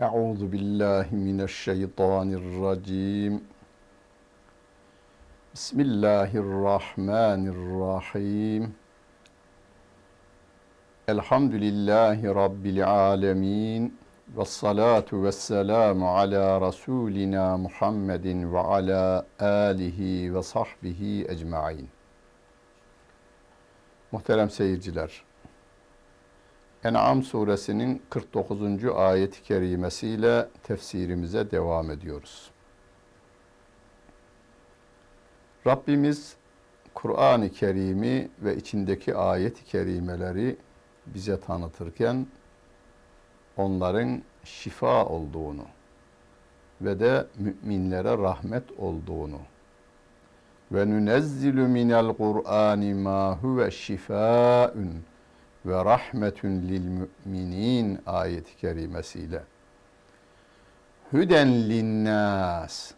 Euzu billahi mineşşeytanirracim. Bismillahirrahmanirrahim. Elhamdülillahi Rabbil alemin. Ve salatu ve selamu ala Resulina Muhammedin ve ala alihi ve sahbihi ecmain. Muhterem seyirciler, En'am suresinin 49. ayet-i kerimesiyle tefsirimize devam ediyoruz. Rabbimiz Kur'an-ı Kerim'i ve içindeki ayet-i kerimeleri bize tanıtırken onların şifa olduğunu ve de müminlere rahmet olduğunu ve nunezzilu minel Kur'ani ma huve şifaun ve rahmetun lil müminin ayet-i kerimesiyle hüden linnas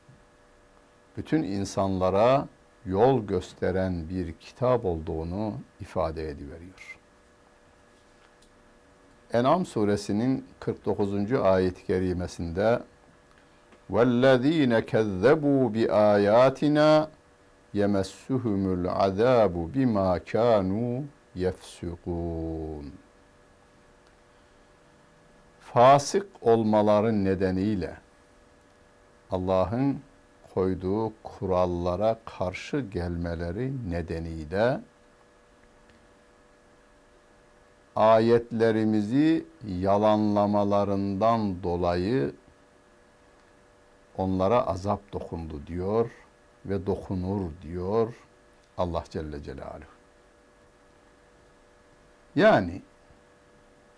bütün insanlara yol gösteren bir kitap olduğunu ifade ediveriyor. En'am suresinin 49. ayet-i kerimesinde وَالَّذ۪ينَ كَذَّبُوا بِآيَاتِنَا يَمَسُّهُمُ الْعَذَابُ بِمَا كَانُوا yefsukun. Fasık olmaları nedeniyle Allah'ın koyduğu kurallara karşı gelmeleri nedeniyle ayetlerimizi yalanlamalarından dolayı onlara azap dokundu diyor ve dokunur diyor Allah Celle Celaluhu. Yani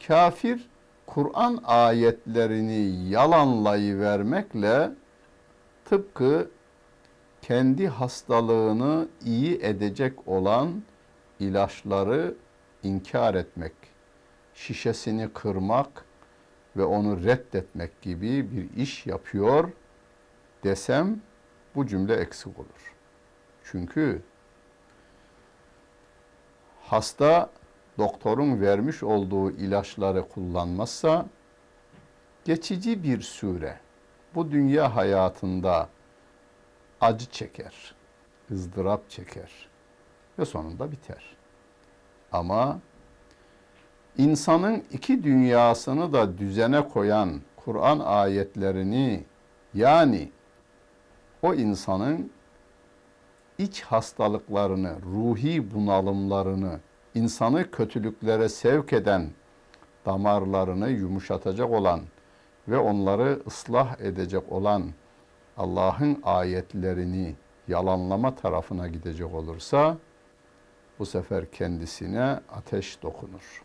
kafir Kur'an ayetlerini yalanlayıvermekle tıpkı kendi hastalığını iyi edecek olan ilaçları inkar etmek, şişesini kırmak ve onu reddetmek gibi bir iş yapıyor desem bu cümle eksik olur. Çünkü hasta doktorun vermiş olduğu ilaçları kullanmazsa geçici bir süre bu dünya hayatında acı çeker, ızdırap çeker ve sonunda biter. Ama insanın iki dünyasını da düzene koyan Kur'an ayetlerini yani o insanın iç hastalıklarını, ruhi bunalımlarını, insanı kötülüklere sevk eden, damarlarını yumuşatacak olan ve onları ıslah edecek olan Allah'ın ayetlerini yalanlama tarafına gidecek olursa bu sefer kendisine ateş dokunur.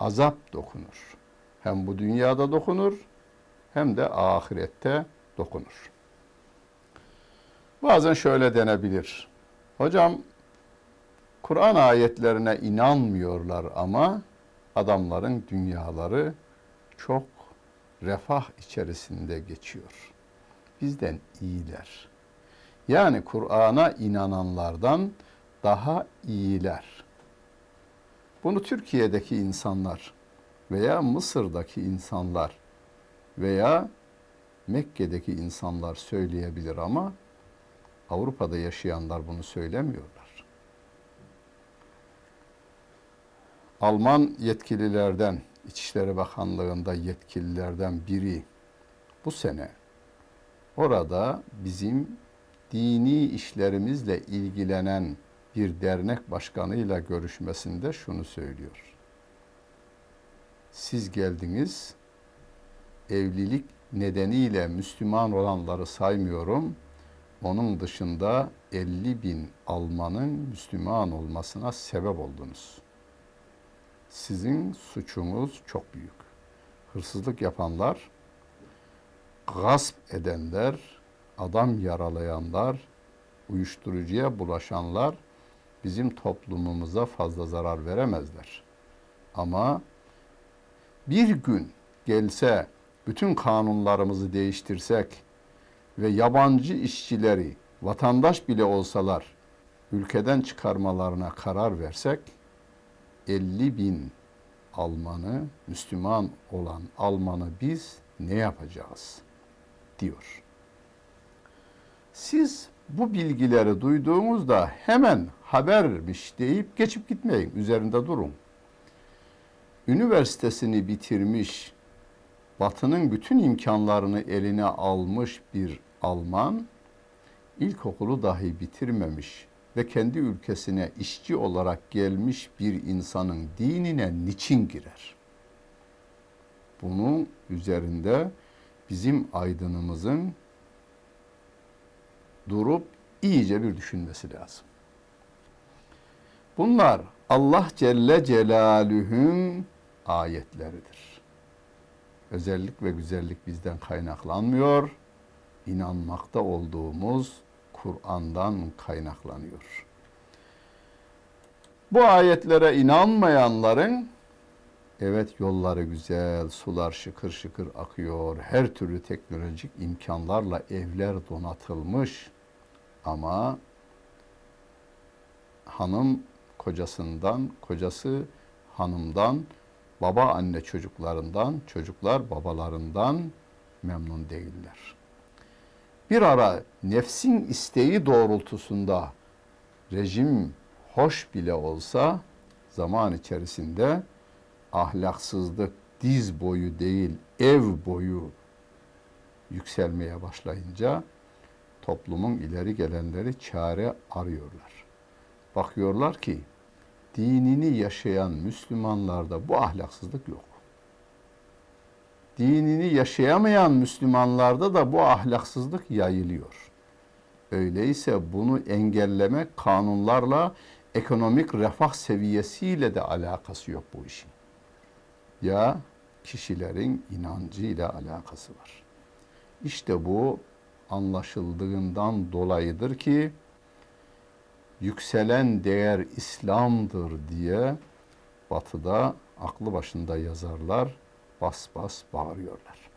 Azap dokunur. Hem bu dünyada dokunur hem de ahirette dokunur. Bazen şöyle denebilir. Hocam Kur'an ayetlerine inanmıyorlar ama adamların dünyaları çok refah içerisinde geçiyor. Bizden iyiler. Yani Kur'an'a inananlardan daha iyiler. Bunu Türkiye'deki insanlar veya Mısır'daki insanlar veya Mekke'deki insanlar söyleyebilir ama Avrupa'da yaşayanlar bunu söylemiyorlar. Alman yetkililerden, İçişleri Bakanlığı'nda yetkililerden biri bu sene orada bizim dini işlerimizle ilgilenen bir dernek başkanıyla görüşmesinde şunu söylüyor. Siz geldiniz, evlilik nedeniyle Müslüman olanları saymıyorum, onun dışında 50 bin Almanın Müslüman olmasına sebep oldunuz.'' Sizin suçunuz çok büyük. Hırsızlık yapanlar, gasp edenler, adam yaralayanlar, uyuşturucuya bulaşanlar bizim toplumumuza fazla zarar veremezler. Ama bir gün gelse bütün kanunlarımızı değiştirsek ve yabancı işçileri vatandaş bile olsalar ülkeden çıkarmalarına karar versek 50 bin Almanı, Müslüman olan Almanı biz ne yapacağız diyor. Siz bu bilgileri duyduğunuzda hemen habermiş deyip geçip gitmeyin. Üzerinde durun. Üniversitesini bitirmiş, Batı'nın bütün imkanlarını eline almış bir Alman, ilkokulu dahi bitirmemiş ve kendi ülkesine işçi olarak gelmiş bir insanın dinine niçin girer? Bunun üzerinde bizim aydınımızın durup iyice bir düşünmesi lazım. Bunlar Allah Celle Celaluhu'nun ayetleridir. Özellik ve güzellik bizden kaynaklanmıyor. İnanmakta olduğumuz Kur'an'dan kaynaklanıyor. Bu ayetlere inanmayanların evet yolları güzel, sular şıkır şıkır akıyor. Her türlü teknolojik imkanlarla evler donatılmış. Ama hanım kocasından, kocası hanımdan, baba anne çocuklarından, çocuklar babalarından memnun değiller. Bir ara nefsin isteği doğrultusunda rejim hoş bile olsa zaman içerisinde ahlaksızlık diz boyu değil ev boyu yükselmeye başlayınca toplumun ileri gelenleri çare arıyorlar. Bakıyorlar ki dinini yaşayan Müslümanlarda bu ahlaksızlık yok. Dinini yaşayamayan Müslümanlarda da bu ahlaksızlık yayılıyor. Öyleyse bunu engellemek kanunlarla ekonomik refah seviyesiyle de alakası yok bu işin. Ya kişilerin inancıyla alakası var. İşte bu anlaşıldığından dolayıdır ki yükselen değer İslam'dır diye batıda aklı başında yazarlar bas bas bağırıyorlar.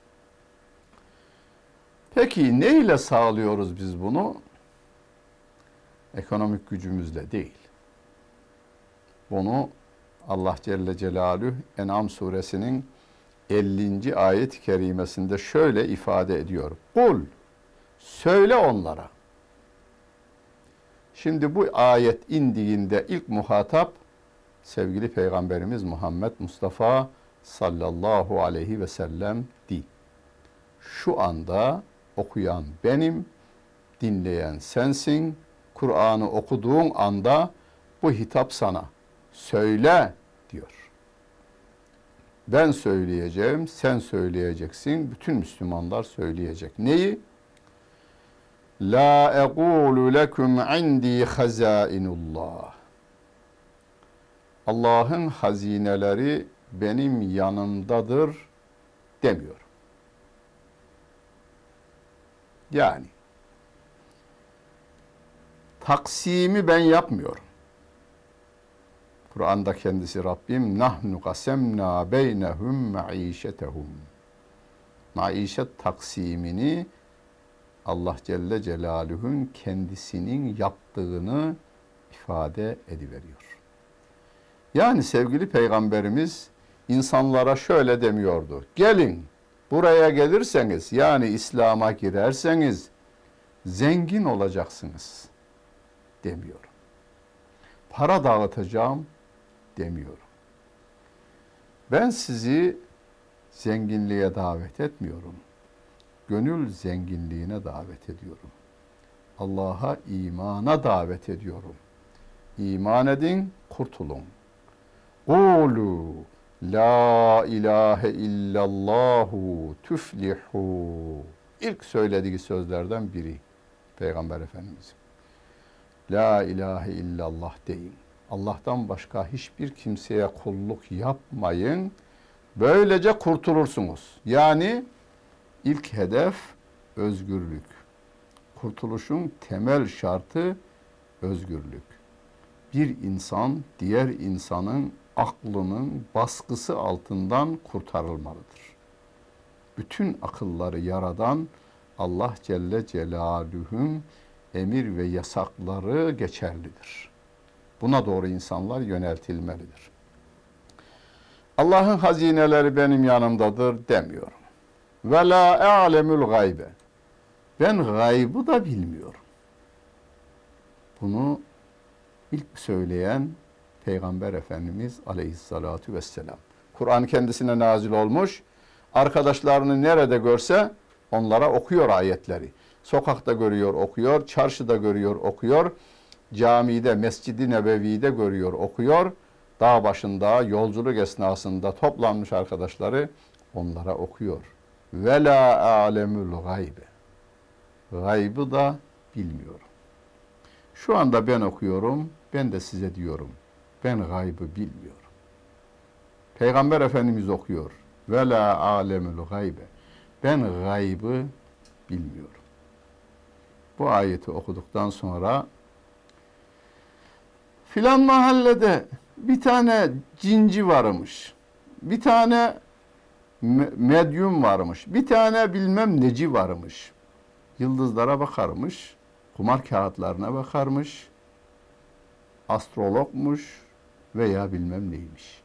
Peki ne ile sağlıyoruz biz bunu? Ekonomik gücümüzle değil. Bunu Allah Celle Celaluhu En'am suresinin 50. ayet-i kerimesinde şöyle ifade ediyor. Kul söyle onlara. Şimdi bu ayet indiğinde ilk muhatap sevgili Peygamberimiz Muhammed Mustafa sallallahu aleyhi ve sellem di. Şu anda okuyan benim, dinleyen sensin. Kur'an'ı okuduğun anda bu hitap sana. Söyle diyor. Ben söyleyeceğim, sen söyleyeceksin, bütün Müslümanlar söyleyecek. Neyi? La ekulu lekum indi hazainullah. Allah'ın hazineleri benim yanımdadır demiyor. Yani taksimi ben yapmıyorum. Kur'an'da kendisi Rabbim nahnu kasemna beynehum maişetehum. Maişet taksimini Allah Celle Celaluhu'nun kendisinin yaptığını ifade ediveriyor. Yani sevgili peygamberimiz insanlara şöyle demiyordu. Gelin buraya gelirseniz yani İslam'a girerseniz zengin olacaksınız demiyorum. Para dağıtacağım demiyorum. Ben sizi zenginliğe davet etmiyorum. Gönül zenginliğine davet ediyorum. Allah'a imana davet ediyorum. İman edin, kurtulun. Kulu la ilahe illallahu tüflihu. İlk söylediği sözlerden biri Peygamber Efendimiz. La ilahe illallah deyin. Allah'tan başka hiçbir kimseye kulluk yapmayın. Böylece kurtulursunuz. Yani ilk hedef özgürlük. Kurtuluşun temel şartı özgürlük. Bir insan diğer insanın aklının baskısı altından kurtarılmalıdır. Bütün akılları yaradan Allah Celle Celaluhu'nun emir ve yasakları geçerlidir. Buna doğru insanlar yöneltilmelidir. Allah'ın hazineleri benim yanımdadır demiyorum. ve la a'lemul gaybe. Ben gaybı da bilmiyorum. Bunu ilk söyleyen Peygamber Efendimiz Aleyhissalatu vesselam. Kur'an kendisine nazil olmuş. Arkadaşlarını nerede görse onlara okuyor ayetleri. Sokakta görüyor, okuyor, çarşıda görüyor, okuyor. Camide, Mescid-i Nebevi'de görüyor, okuyor. Dağ başında, yolculuk esnasında toplanmış arkadaşları onlara okuyor. Ve la alemul gaybe. Gaybı da bilmiyorum. Şu anda ben okuyorum, ben de size diyorum. Ben gaybı bilmiyorum. Peygamber Efendimiz okuyor. Ve la alemul gaybe. Ben gaybı bilmiyorum. Bu ayeti okuduktan sonra filan mahallede bir tane cinci varmış. Bir tane me- medyum varmış. Bir tane bilmem neci varmış. Yıldızlara bakarmış. Kumar kağıtlarına bakarmış. Astrologmuş veya bilmem neymiş.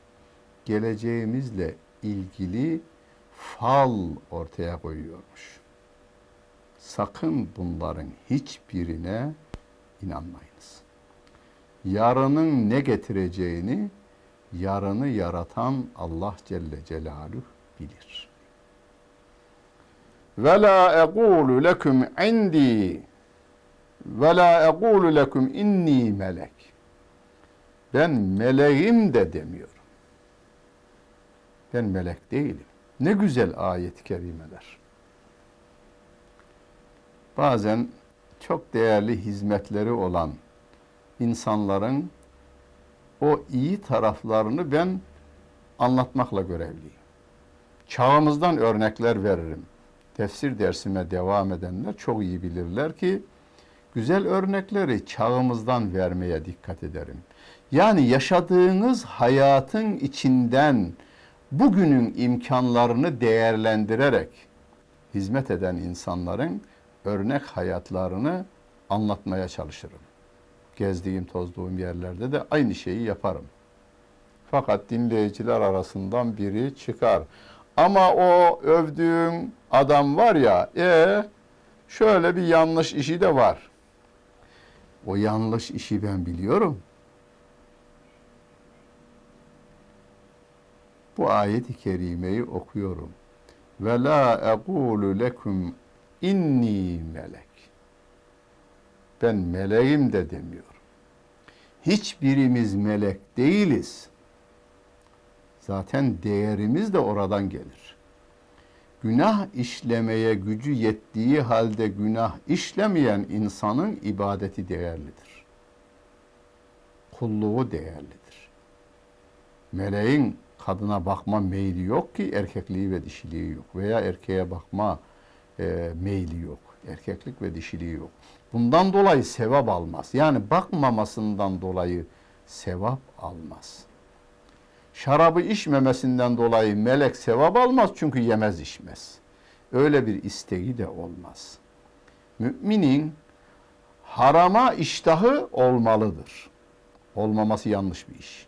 Geleceğimizle ilgili fal ortaya koyuyormuş. Sakın bunların hiçbirine inanmayınız. Yarının ne getireceğini yarını yaratan Allah Celle Celaluhu bilir. Ve la ekulu lekum indi ve la ekulu lekum inni melek. Ben meleğim de demiyorum. Ben melek değilim. Ne güzel ayet-i kerimeler. Bazen çok değerli hizmetleri olan insanların o iyi taraflarını ben anlatmakla görevliyim. Çağımızdan örnekler veririm. Tefsir dersime devam edenler çok iyi bilirler ki güzel örnekleri çağımızdan vermeye dikkat ederim. Yani yaşadığınız hayatın içinden bugünün imkanlarını değerlendirerek hizmet eden insanların örnek hayatlarını anlatmaya çalışırım. Gezdiğim, tozduğum yerlerde de aynı şeyi yaparım. Fakat dinleyiciler arasından biri çıkar. Ama o övdüğün adam var ya, e şöyle bir yanlış işi de var. O yanlış işi ben biliyorum. Bu ayet-i kerimeyi okuyorum. Ve la ekulu lekum inni melek. Ben meleğim de demiyorum. Hiçbirimiz melek değiliz. Zaten değerimiz de oradan gelir. Günah işlemeye gücü yettiği halde günah işlemeyen insanın ibadeti değerlidir. Kulluğu değerlidir. Meleğin kadına bakma meyli yok ki erkekliği ve dişiliği yok. Veya erkeğe bakma e, meyli yok. Erkeklik ve dişiliği yok. Bundan dolayı sevap almaz. Yani bakmamasından dolayı sevap almaz. Şarabı içmemesinden dolayı melek sevap almaz çünkü yemez içmez. Öyle bir isteği de olmaz. Müminin harama iştahı olmalıdır. Olmaması yanlış bir iş.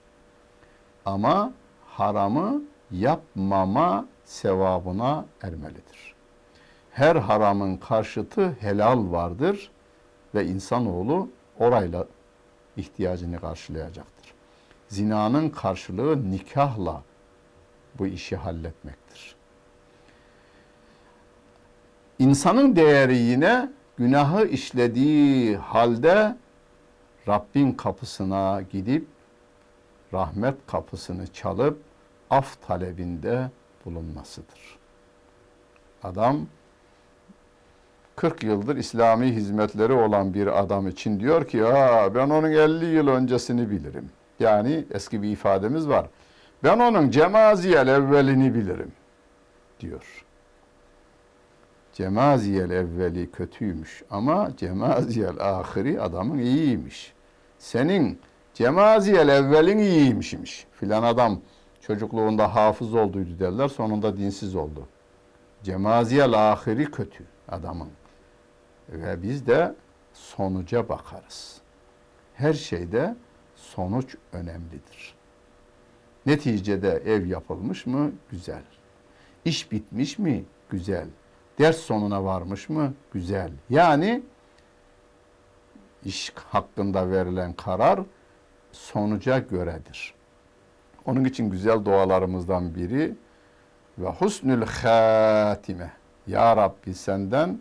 Ama haramı yapmama sevabına ermelidir. Her haramın karşıtı helal vardır ve insanoğlu orayla ihtiyacını karşılayacaktır. Zinanın karşılığı nikahla bu işi halletmektir. İnsanın değeri yine günahı işlediği halde Rabbin kapısına gidip rahmet kapısını çalıp af talebinde bulunmasıdır. Adam 40 yıldır İslami hizmetleri olan bir adam için diyor ki Aa, ben onun 50 yıl öncesini bilirim. Yani eski bir ifademiz var. Ben onun cemaziyel evvelini bilirim diyor. Cemaziyel evveli kötüymüş ama cemaziyel ahiri adamın iyiymiş. Senin cemaziyel evvelin iyiymişmiş. Filan adam çocukluğunda hafız olduydu derler sonunda dinsiz oldu. Cemaziyel ahiri kötü adamın. Ve biz de sonuca bakarız. Her şeyde sonuç önemlidir. Neticede ev yapılmış mı? Güzel. İş bitmiş mi? Güzel. Ders sonuna varmış mı? Güzel. Yani iş hakkında verilen karar sonuca göredir. Onun için güzel dualarımızdan biri ve husnül hatime. Ya Rabbi senden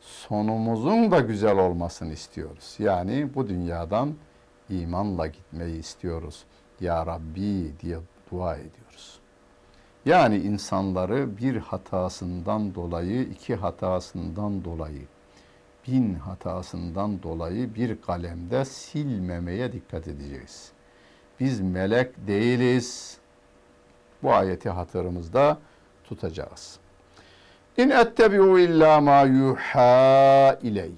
sonumuzun da güzel olmasını istiyoruz. Yani bu dünyadan imanla gitmeyi istiyoruz. Ya Rabbi diye dua ediyoruz. Yani insanları bir hatasından dolayı, iki hatasından dolayı, bin hatasından dolayı bir kalemde silmemeye dikkat edeceğiz. Biz melek değiliz. Bu ayeti hatırımızda tutacağız. İn ettebi'u illa ma yuha iley.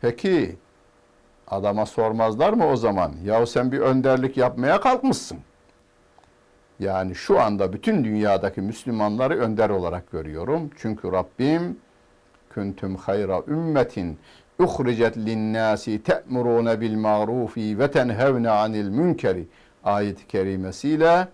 Peki adama sormazlar mı o zaman? Yahu sen bir önderlik yapmaya kalkmışsın. Yani şu anda bütün dünyadaki Müslümanları önder olarak görüyorum. Çünkü Rabbim kuntum hayra ümmetin uhricet linnâsi te'murûne bil ma'rufi ve tenhevne anil münkeri ayet-i kerimesiyle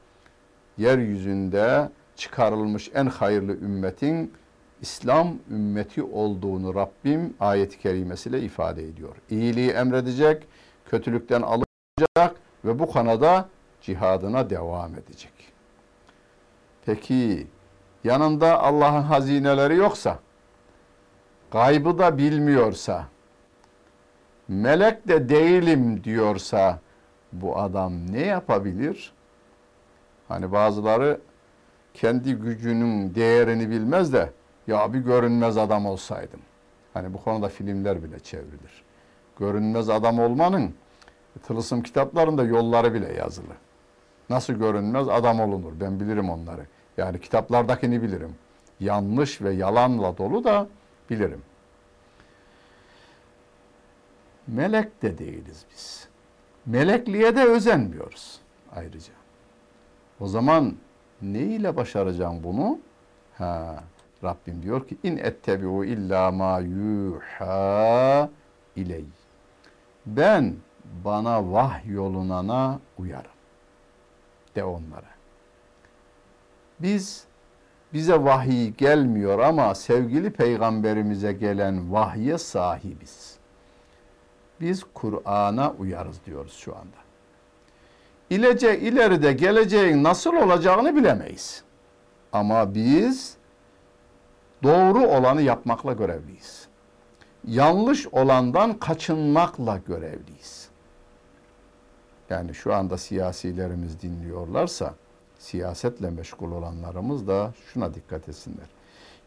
yeryüzünde çıkarılmış en hayırlı ümmetin İslam ümmeti olduğunu Rabbim ayet-i kerimesiyle ifade ediyor. İyiliği emredecek, kötülükten alacak ve bu kanada cihadına devam edecek. Peki yanında Allah'ın hazineleri yoksa, gaybı da bilmiyorsa, melek de değilim diyorsa bu adam ne yapabilir? Hani bazıları kendi gücünün değerini bilmez de ya bir görünmez adam olsaydım. Hani bu konuda filmler bile çevrilir. Görünmez adam olmanın tılısım kitaplarında yolları bile yazılı. Nasıl görünmez adam olunur ben bilirim onları. Yani kitaplardakini bilirim. Yanlış ve yalanla dolu da bilirim. Melek de değiliz biz. Melekliğe de özenmiyoruz ayrıca. O zaman ne ile başaracağım bunu? Ha, Rabbim diyor ki in ettebi'u illa ma yuha iley. Ben bana vahyolunana uyarım. De onlara. Biz bize vahiy gelmiyor ama sevgili peygamberimize gelen vahye sahibiz. Biz Kur'an'a uyarız diyoruz şu anda. İlece ileride geleceğin nasıl olacağını bilemeyiz. Ama biz doğru olanı yapmakla görevliyiz. Yanlış olandan kaçınmakla görevliyiz. Yani şu anda siyasilerimiz dinliyorlarsa siyasetle meşgul olanlarımız da şuna dikkat etsinler.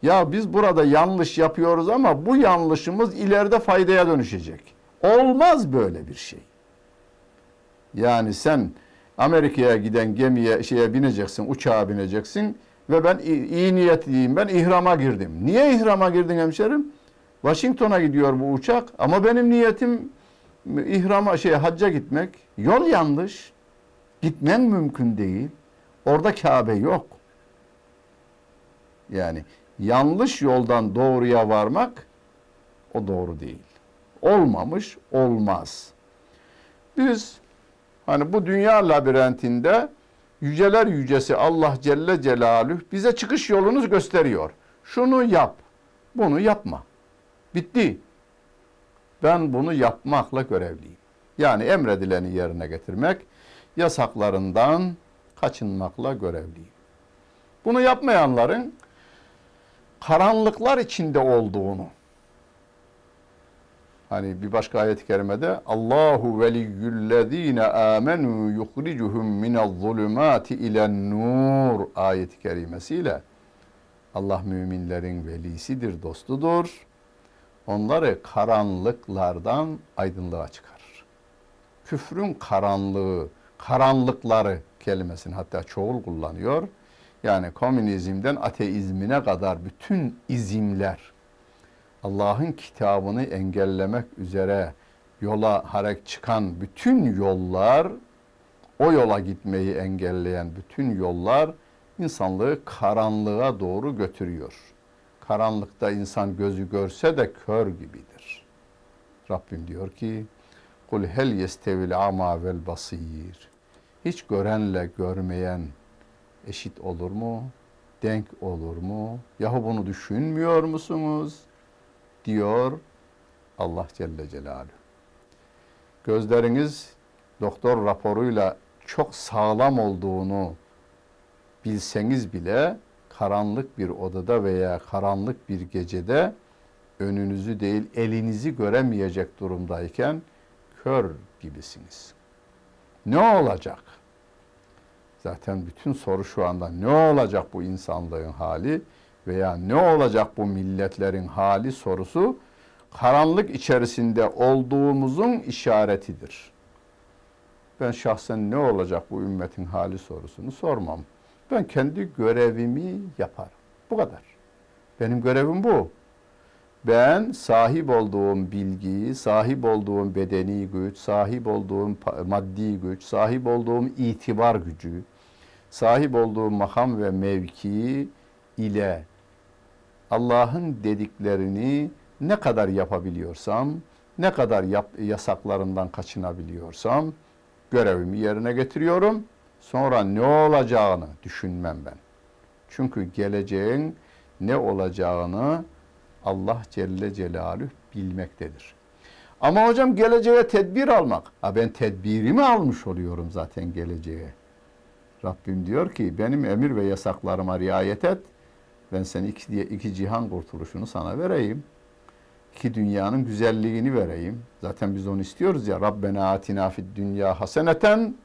Ya biz burada yanlış yapıyoruz ama bu yanlışımız ileride faydaya dönüşecek. Olmaz böyle bir şey. Yani sen Amerika'ya giden gemiye şeye bineceksin, uçağa bineceksin ve ben iyi niyetliyim, ben ihrama girdim. Niye ihrama girdin hemşerim? Washington'a gidiyor bu uçak ama benim niyetim ihrama şey hacca gitmek. Yol yanlış. Gitmen mümkün değil. Orada Kabe yok. Yani yanlış yoldan doğruya varmak o doğru değil. Olmamış, olmaz. Biz hani bu dünya labirentinde yüceler yücesi Allah Celle Celaluhu bize çıkış yolunu gösteriyor. Şunu yap, bunu yapma. Bitti. Ben bunu yapmakla görevliyim. Yani emredileni yerine getirmek, yasaklarından kaçınmakla görevliyim. Bunu yapmayanların karanlıklar içinde olduğunu, Hani bir başka ayet-i kerimede Allahu veliyyullezine amenu yukhricuhum minez zulumati ilen nur ayet-i kerimesiyle Allah müminlerin velisidir, dostudur. Onları karanlıklardan aydınlığa çıkarır. Küfrün karanlığı, karanlıkları kelimesini hatta çoğul kullanıyor. Yani komünizmden ateizmine kadar bütün izimler, Allah'ın kitabını engellemek üzere yola harek çıkan bütün yollar, o yola gitmeyi engelleyen bütün yollar insanlığı karanlığa doğru götürüyor. Karanlıkta insan gözü görse de kör gibidir. Rabbim diyor ki, Kul hel yestevil ama vel basir. Hiç görenle görmeyen eşit olur mu? denk olur mu? Yahu bunu düşünmüyor musunuz? diyor Allah Celle Celaluhu. Gözleriniz doktor raporuyla çok sağlam olduğunu bilseniz bile karanlık bir odada veya karanlık bir gecede önünüzü değil elinizi göremeyecek durumdayken kör gibisiniz. Ne olacak? Zaten bütün soru şu anda ne olacak bu insanlığın hali veya ne olacak bu milletlerin hali sorusu karanlık içerisinde olduğumuzun işaretidir. Ben şahsen ne olacak bu ümmetin hali sorusunu sormam. Ben kendi görevimi yaparım. Bu kadar. Benim görevim bu. Ben sahip olduğum bilgiyi, sahip olduğum bedeni güç, sahip olduğum maddi güç, sahip olduğum itibar gücü, sahip olduğum makam ve mevki ile Allah'ın dediklerini ne kadar yapabiliyorsam, ne kadar yap, yasaklarından kaçınabiliyorsam görevimi yerine getiriyorum. Sonra ne olacağını düşünmem ben. Çünkü geleceğin ne olacağını Allah Celle Celaluhu bilmektedir. Ama hocam geleceğe tedbir almak. Ha ben tedbirimi almış oluyorum zaten geleceğe. Rabbim diyor ki benim emir ve yasaklarıma riayet et. Ben seni iki, iki cihan kurtuluşunu sana vereyim. İki dünyanın güzelliğini vereyim. Zaten biz onu istiyoruz ya. Rabbena atina fid dünya haseneten.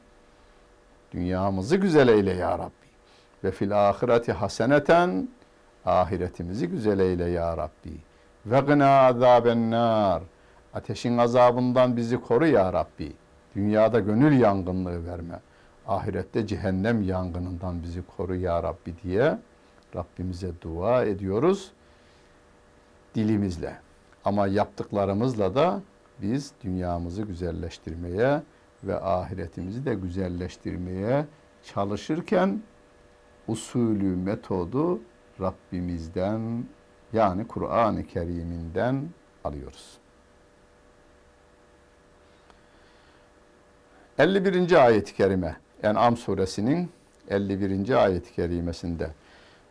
Dünyamızı güzel eyle ya Rabbi. Ve fil ahireti haseneten. Ahiretimizi güzel eyle ya Rabbi. Ve gına azaben nar. Ateşin azabından bizi koru ya Rabbi. Dünyada gönül yangınlığı verme. Ahirette cehennem yangınından bizi koru ya Rabbi diye Rabbimize dua ediyoruz dilimizle. Ama yaptıklarımızla da biz dünyamızı güzelleştirmeye ve ahiretimizi de güzelleştirmeye çalışırken usulü metodu Rabbimizden yani Kur'an-ı Kerim'inden alıyoruz. 51. ayet-i kerime En'am suresinin 51. ayet-i kerimesinde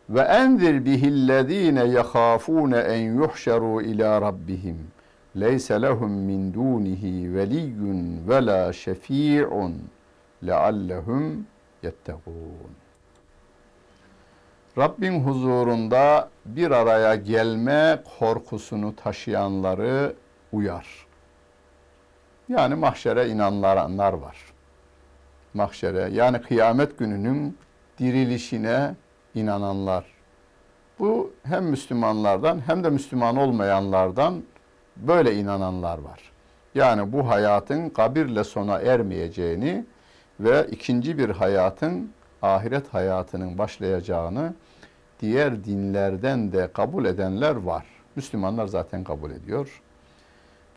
ve enzir bihillezine yahafun en yuhşaru ila rabbihim leyse lehum min dunihi veliyyun ve la şefi'un leallehum yettegûn. Rabbin huzurunda bir araya gelme korkusunu taşıyanları uyar. Yani mahşere inananlar var. Mahşere yani kıyamet gününün dirilişine inananlar. Bu hem Müslümanlardan hem de Müslüman olmayanlardan böyle inananlar var. Yani bu hayatın kabirle sona ermeyeceğini ve ikinci bir hayatın ahiret hayatının başlayacağını diğer dinlerden de kabul edenler var. Müslümanlar zaten kabul ediyor.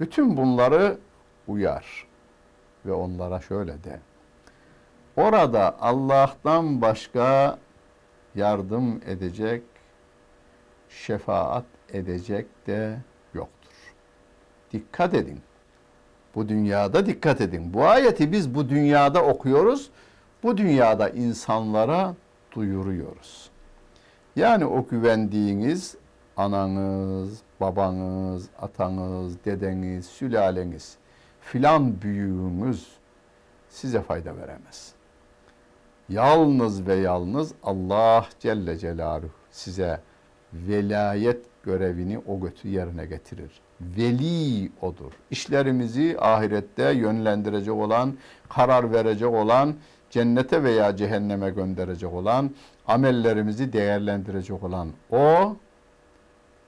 Bütün bunları uyar ve onlara şöyle de. Orada Allah'tan başka yardım edecek, şefaat edecek de yoktur. Dikkat edin. Bu dünyada dikkat edin. Bu ayeti biz bu dünyada okuyoruz. Bu dünyada insanlara duyuruyoruz. Yani o güvendiğiniz ananız, babanız, atanız, dedeniz, sülaleniz, filan büyüğünüz size fayda veremez. Yalnız ve yalnız Allah Celle Celaluhu size velayet görevini o götü yerine getirir. Veli odur. İşlerimizi ahirette yönlendirecek olan, karar verecek olan, cennete veya cehenneme gönderecek olan, amellerimizi değerlendirecek olan o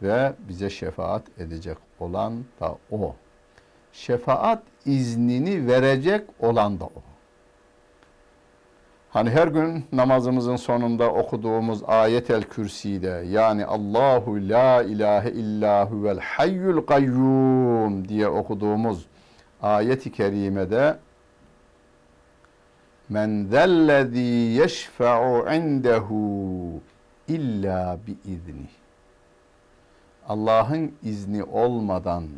ve bize şefaat edecek olan da o. Şefaat iznini verecek olan da o. Hani her gün namazımızın sonunda okuduğumuz ayetel kürside yani Allahu la ilahe illa huvel hayyul kayyum diye okuduğumuz ayet-i kerimede Men zellezî yeşfe'u indehu illa bi. Allah'ın izni olmadan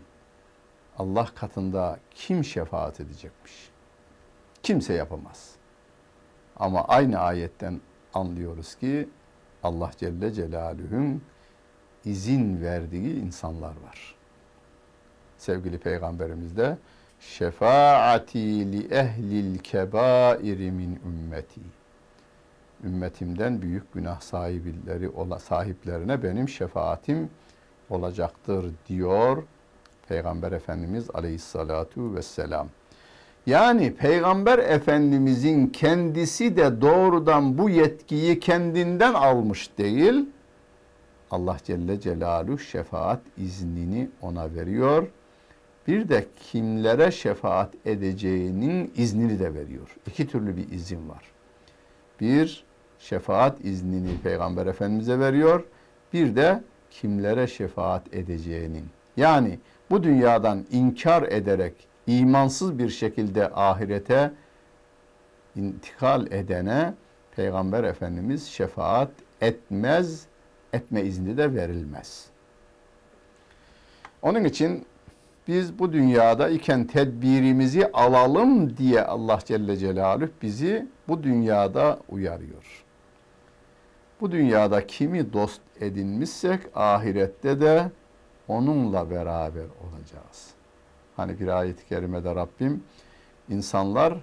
Allah katında kim şefaat edecekmiş? Kimse yapamaz. Ama aynı ayetten anlıyoruz ki Allah Celle Celaluhu'nun izin verdiği insanlar var. Sevgili Peygamberimiz de şefaati li ehlil kebairi min ümmeti. Ümmetimden büyük günah sahipleri sahiplerine benim şefaatim olacaktır diyor Peygamber Efendimiz Aleyhissalatu vesselam. Yani Peygamber Efendimizin kendisi de doğrudan bu yetkiyi kendinden almış değil. Allah Celle Celaluhu şefaat iznini ona veriyor. Bir de kimlere şefaat edeceğinin iznini de veriyor. İki türlü bir izin var. Bir, şefaat iznini Peygamber Efendimiz'e veriyor. Bir de kimlere şefaat edeceğinin. Yani bu dünyadan inkar ederek imansız bir şekilde ahirete intikal edene Peygamber Efendimiz şefaat etmez, etme izni de verilmez. Onun için biz bu dünyada iken tedbirimizi alalım diye Allah Celle Celaluhu bizi bu dünyada uyarıyor. Bu dünyada kimi dost edinmişsek ahirette de onunla beraber olacağız. Hani bir ayet-i kerimede Rabbim insanlar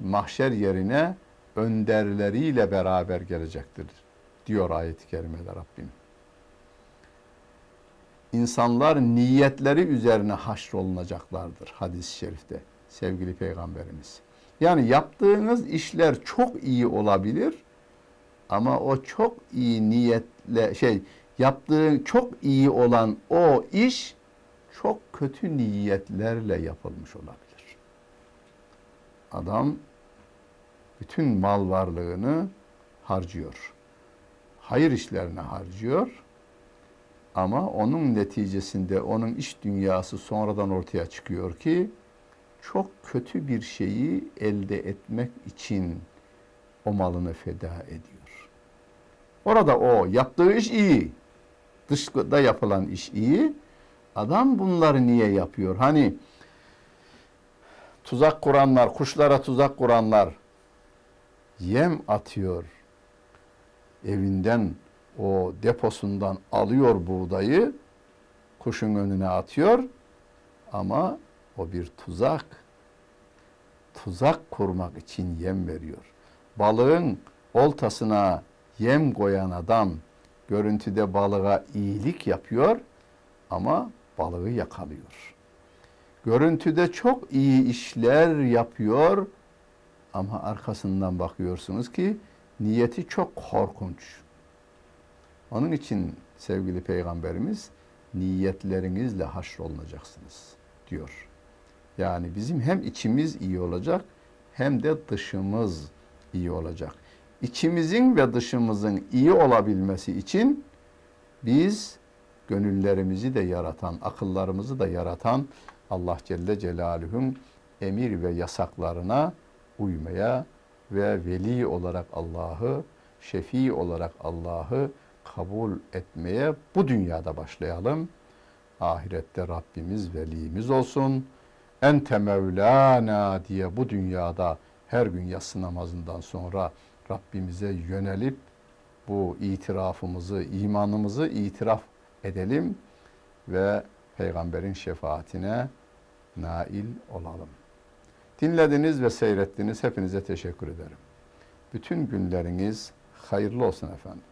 mahşer yerine önderleriyle beraber gelecektir diyor ayet-i kerimede Rabbim. İnsanlar niyetleri üzerine haşrolunacaklardır hadis-i şerifte sevgili peygamberimiz. Yani yaptığınız işler çok iyi olabilir ama o çok iyi niyetle şey yaptığı çok iyi olan o iş çok kötü niyetlerle yapılmış olabilir. Adam bütün mal varlığını harcıyor. Hayır işlerine harcıyor. Ama onun neticesinde onun iş dünyası sonradan ortaya çıkıyor ki çok kötü bir şeyi elde etmek için o malını feda ediyor. Orada o yaptığı iş iyi. Dışta yapılan iş iyi. Adam bunları niye yapıyor? Hani tuzak kuranlar, kuşlara tuzak kuranlar yem atıyor. Evinden o deposundan alıyor buğdayı, kuşun önüne atıyor ama o bir tuzak. Tuzak kurmak için yem veriyor. Balığın oltasına yem koyan adam görüntüde balığa iyilik yapıyor ama balığı yakalıyor. Görüntüde çok iyi işler yapıyor ama arkasından bakıyorsunuz ki niyeti çok korkunç. Onun için sevgili peygamberimiz niyetlerinizle haşrolunacaksınız diyor. Yani bizim hem içimiz iyi olacak hem de dışımız iyi olacak. İçimizin ve dışımızın iyi olabilmesi için biz gönüllerimizi de yaratan, akıllarımızı da yaratan Allah Celle Celaluhu'nun emir ve yasaklarına uymaya ve veli olarak Allah'ı, şefi olarak Allah'ı kabul etmeye bu dünyada başlayalım. Ahirette Rabbimiz velimiz olsun. Ente Mevlana diye bu dünyada her gün yatsı namazından sonra Rabbimize yönelip bu itirafımızı, imanımızı itiraf edelim ve peygamberin şefaatine nail olalım. Dinlediniz ve seyrettiniz. Hepinize teşekkür ederim. Bütün günleriniz hayırlı olsun efendim.